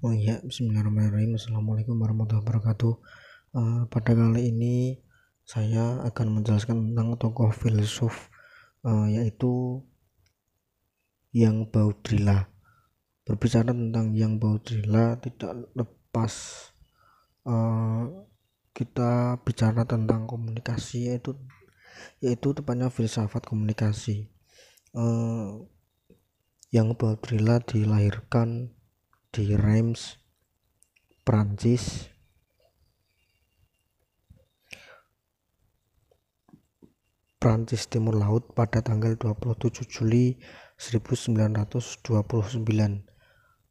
Oh iya, Bismillahirrahmanirrahim. Assalamualaikum warahmatullahi wabarakatuh. Uh, pada kali ini saya akan menjelaskan tentang tokoh filsuf uh, yaitu Yang Baudrilla. Berbicara tentang Yang Baudrilla tidak lepas uh, kita bicara tentang komunikasi yaitu yaitu tepatnya filsafat komunikasi. Uh, yang Baudrilla dilahirkan di Reims, Prancis Prancis Timur Laut pada tanggal 27 Juli 1929.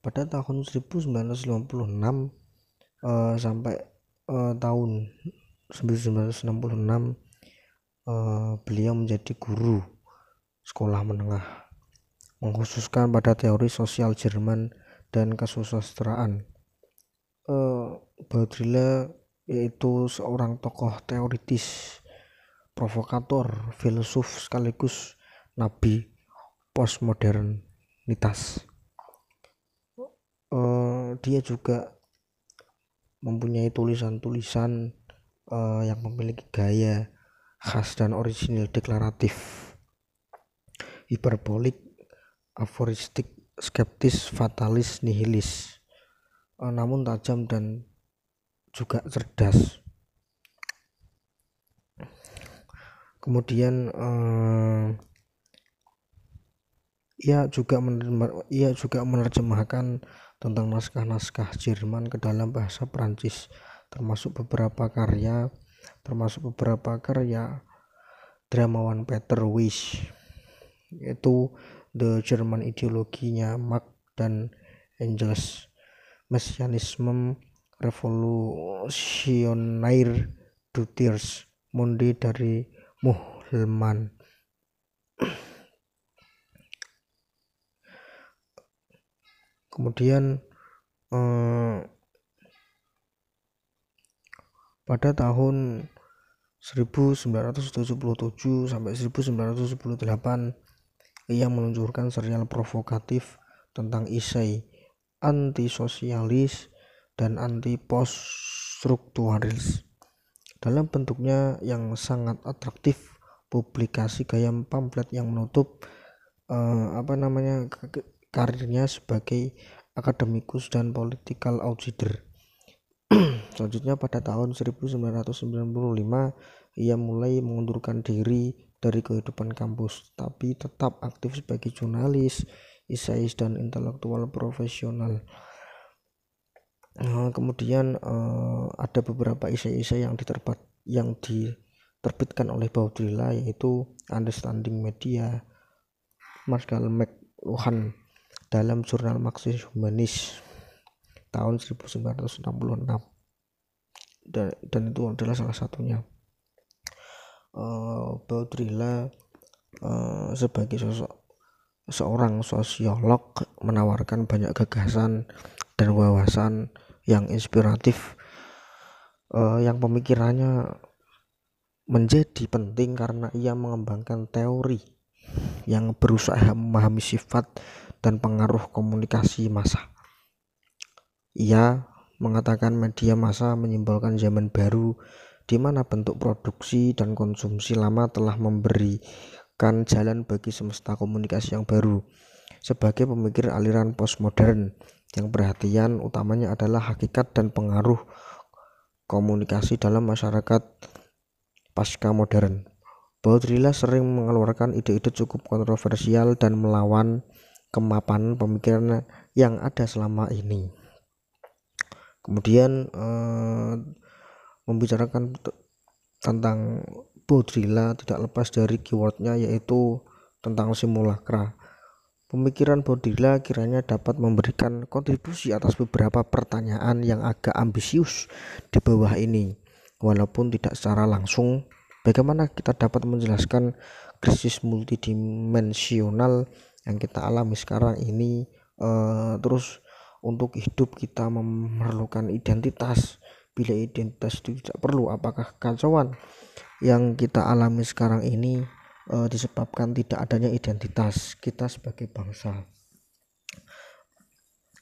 Pada tahun 1996 uh, sampai uh, tahun 1966 uh, beliau menjadi guru sekolah menengah mengkhususkan pada teori sosial Jerman dan kesusastraan. Uh, Baudrillard yaitu seorang tokoh teoritis, provokator, filsuf sekaligus nabi postmodernitas. Uh, dia juga mempunyai tulisan-tulisan uh, yang memiliki gaya khas dan orisinil deklaratif, hiperbolik, aforistik, skeptis, fatalis, nihilis, uh, namun tajam dan juga cerdas. Kemudian uh, ia juga ia juga menerjemahkan tentang naskah-naskah Jerman ke dalam bahasa Prancis, termasuk beberapa karya, termasuk beberapa karya dramawan Peter Wish, yaitu The German ideologinya Marx dan Engels. Mesianisme Revolutionaire du Tiers Monde dari Muhlmann. Kemudian eh, pada tahun 1977 sampai 1998 yang meluncurkan serial provokatif tentang isai antisosialis dan anti poststrukturis dalam bentuknya yang sangat atraktif publikasi gaya pamflet yang menutup uh, apa namanya karirnya sebagai akademikus dan political outsider. Selanjutnya pada tahun 1995 ia mulai mengundurkan diri dari kehidupan kampus, tapi tetap aktif sebagai jurnalis, isais dan intelektual profesional. Nah, kemudian uh, ada beberapa isai-isai yang diterbat yang diterbitkan oleh Baudrillard yaitu Understanding Media, Marshall McLuhan dalam jurnal Marxist Humanis tahun 1966 dan, dan itu adalah salah satunya uh, uh, sebagai sosok seorang sosiolog menawarkan banyak gagasan dan wawasan yang inspiratif uh, yang pemikirannya menjadi penting karena ia mengembangkan teori yang berusaha memahami sifat dan pengaruh komunikasi massa. Ia mengatakan media massa menyimbolkan zaman baru di mana bentuk produksi dan konsumsi lama telah memberikan jalan bagi semesta komunikasi yang baru. Sebagai pemikir aliran postmodern yang perhatian utamanya adalah hakikat dan pengaruh komunikasi dalam masyarakat pasca modern. Baudrillard sering mengeluarkan ide-ide cukup kontroversial dan melawan kemapanan pemikiran yang ada selama ini. Kemudian eh, membicarakan tentang Baudrillard tidak lepas dari keywordnya yaitu tentang simulacra. Pemikiran Baudrillard kiranya dapat memberikan kontribusi atas beberapa pertanyaan yang agak ambisius di bawah ini. Walaupun tidak secara langsung, bagaimana kita dapat menjelaskan krisis multidimensional yang kita alami sekarang ini uh, terus untuk hidup kita memerlukan identitas bila identitas itu tidak perlu apakah kacauan yang kita alami sekarang ini e, disebabkan tidak adanya identitas kita sebagai bangsa?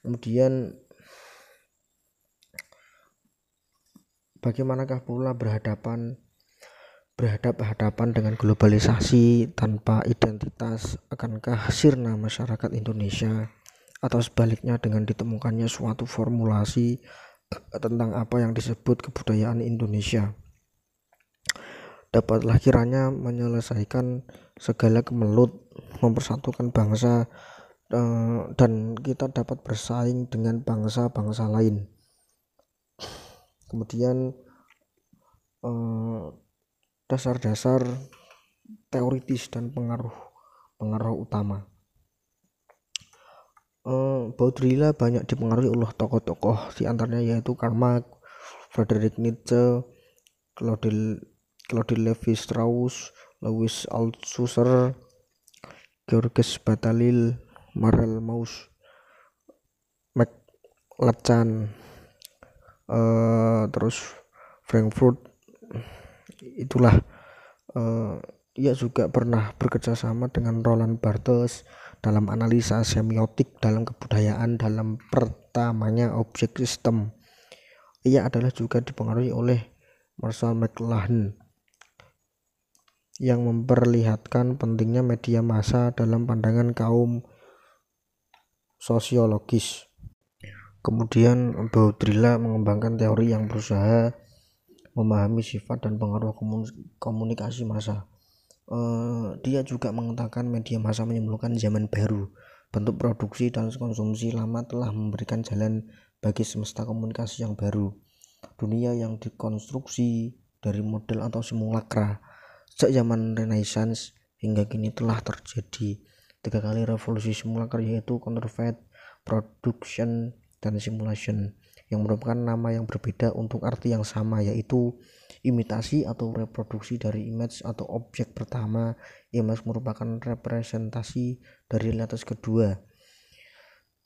Kemudian bagaimanakah pula berhadapan berhadap-hadapan dengan globalisasi tanpa identitas? Akankah sirna masyarakat Indonesia atau sebaliknya dengan ditemukannya suatu formulasi tentang apa yang disebut kebudayaan Indonesia. Dapatlah kiranya menyelesaikan segala kemelut mempersatukan bangsa eh, dan kita dapat bersaing dengan bangsa-bangsa lain. Kemudian eh, dasar-dasar teoritis dan pengaruh pengaruh utama uh, Baudrillard banyak dipengaruhi oleh tokoh-tokoh di antaranya yaitu Karl Marx, Friedrich Nietzsche, Claude, Claude Levi Strauss, Louis Althusser, Georges Bataille, Marcel Mauss, McLachlan, uh, terus Frankfurt itulah. Uh, ia juga pernah bekerja sama dengan Roland Barthes dalam analisa semiotik dalam kebudayaan dalam pertamanya objek sistem. Ia adalah juga dipengaruhi oleh Marshall McLuhan yang memperlihatkan pentingnya media massa dalam pandangan kaum sosiologis. Kemudian Baudrillard mengembangkan teori yang berusaha memahami sifat dan pengaruh komunikasi massa. Uh, dia juga mengatakan media massa menimbulkan zaman baru. Bentuk produksi dan konsumsi lama telah memberikan jalan bagi semesta komunikasi yang baru. Dunia yang dikonstruksi dari model atau simulakra. Sejak zaman Renaissance hingga kini telah terjadi tiga kali revolusi simulakra yaitu counterfeit, production, dan simulation yang merupakan nama yang berbeda untuk arti yang sama yaitu imitasi atau reproduksi dari image atau objek pertama. Image merupakan representasi dari realitas kedua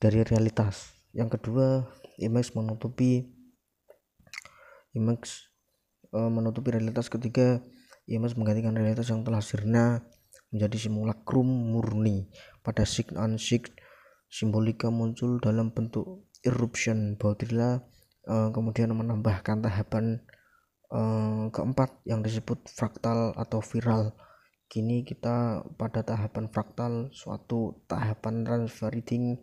dari realitas. Yang kedua image menutupi image e, menutupi realitas. Ketiga image menggantikan realitas yang telah sirna menjadi simulacrum murni. Pada sig and sig simbolika muncul dalam bentuk eruption. Baudrillard uh, kemudian menambahkan tahapan keempat yang disebut fraktal atau viral. Kini kita pada tahapan fraktal suatu tahapan transferring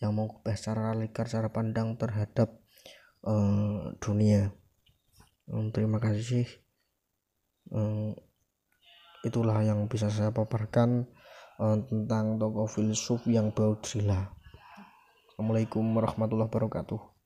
yang mengubah secara linear cara pandang terhadap uh, dunia. Um, terima kasih um, itulah yang bisa saya paparkan uh, tentang tokoh filsuf yang Baudrillard Assalamualaikum warahmatullahi wabarakatuh